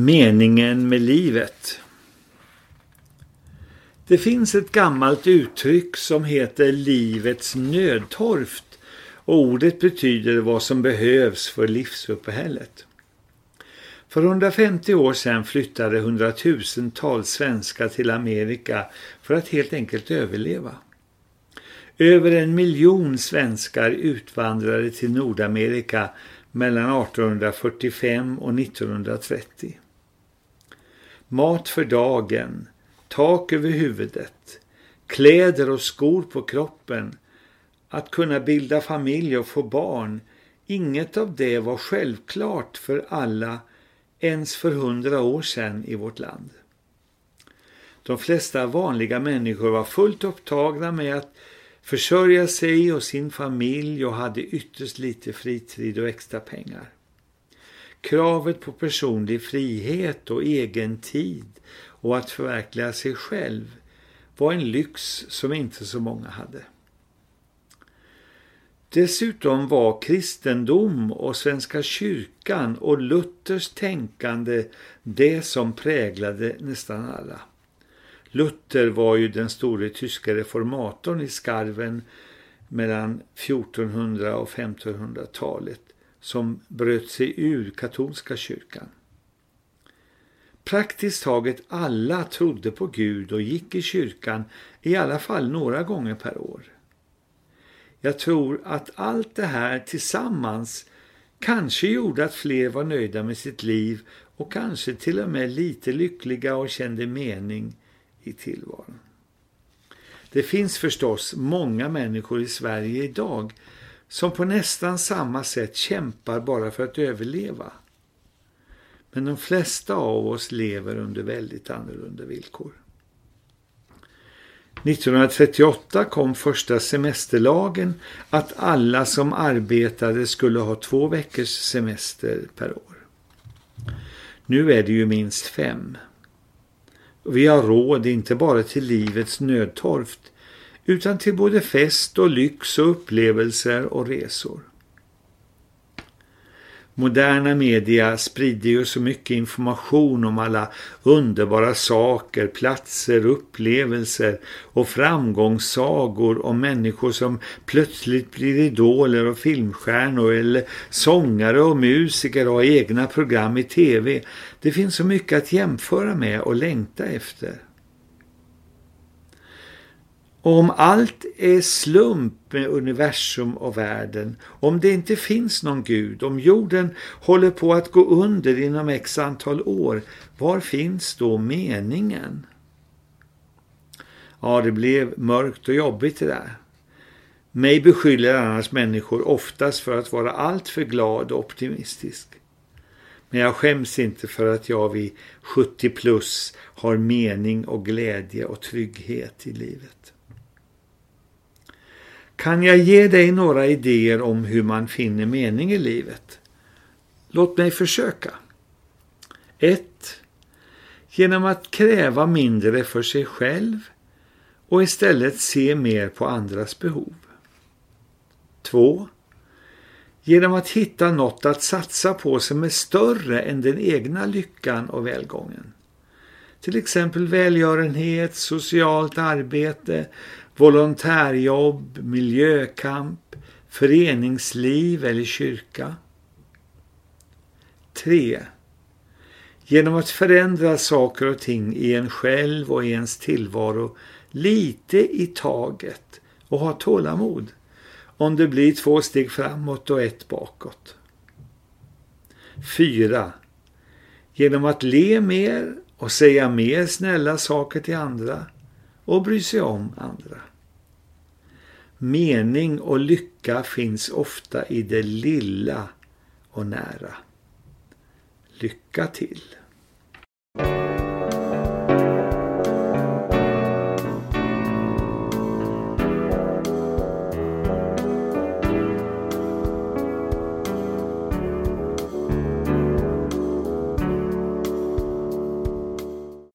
Meningen med livet Det finns ett gammalt uttryck som heter livets nödtorft och ordet betyder vad som behövs för livsuppehället. För 150 år sedan flyttade hundratusentals svenskar till Amerika för att helt enkelt överleva. Över en miljon svenskar utvandrade till Nordamerika mellan 1845 och 1930 mat för dagen, tak över huvudet, kläder och skor på kroppen, att kunna bilda familj och få barn, inget av det var självklart för alla ens för hundra år sedan i vårt land. De flesta vanliga människor var fullt upptagna med att försörja sig och sin familj och hade ytterst lite fritid och extra pengar. Kravet på personlig frihet och egen tid och att förverkliga sig själv var en lyx som inte så många hade. Dessutom var kristendom och Svenska kyrkan och Luthers tänkande det som präglade nästan alla. Luther var ju den store tyska reformatorn i skarven mellan 1400 och 1500-talet som bröt sig ur katolska kyrkan. Praktiskt taget alla trodde på Gud och gick i kyrkan i alla fall några gånger per år. Jag tror att allt det här tillsammans kanske gjorde att fler var nöjda med sitt liv och kanske till och med lite lyckliga och kände mening i tillvaron. Det finns förstås många människor i Sverige idag som på nästan samma sätt kämpar bara för att överleva. Men de flesta av oss lever under väldigt annorlunda villkor. 1938 kom första semesterlagen att alla som arbetade skulle ha två veckors semester per år. Nu är det ju minst fem. Vi har råd inte bara till livets nödtorft utan till både fest och lyx och upplevelser och resor. Moderna media sprider ju så mycket information om alla underbara saker, platser, upplevelser och framgångssagor om människor som plötsligt blir idoler och filmstjärnor eller sångare och musiker och har egna program i tv. Det finns så mycket att jämföra med och längta efter. Och om allt är slump med universum och världen, om det inte finns någon Gud, om jorden håller på att gå under inom x antal år, var finns då meningen? Ja, det blev mörkt och jobbigt det där. Mig beskyller annars människor oftast för att vara alltför glad och optimistisk. Men jag skäms inte för att jag vid 70 plus har mening och glädje och trygghet i livet. Kan jag ge dig några idéer om hur man finner mening i livet? Låt mig försöka. 1. Genom att kräva mindre för sig själv och istället se mer på andras behov. 2. Genom att hitta något att satsa på som är större än den egna lyckan och välgången. Till exempel välgörenhet, socialt arbete, volontärjobb, miljökamp, föreningsliv eller kyrka. 3. Genom att förändra saker och ting i en själv och i ens tillvaro lite i taget och ha tålamod om det blir två steg framåt och ett bakåt. 4. Genom att le mer och säga mer snälla saker till andra och bry sig om andra. Mening och lycka finns ofta i det lilla och nära. Lycka till!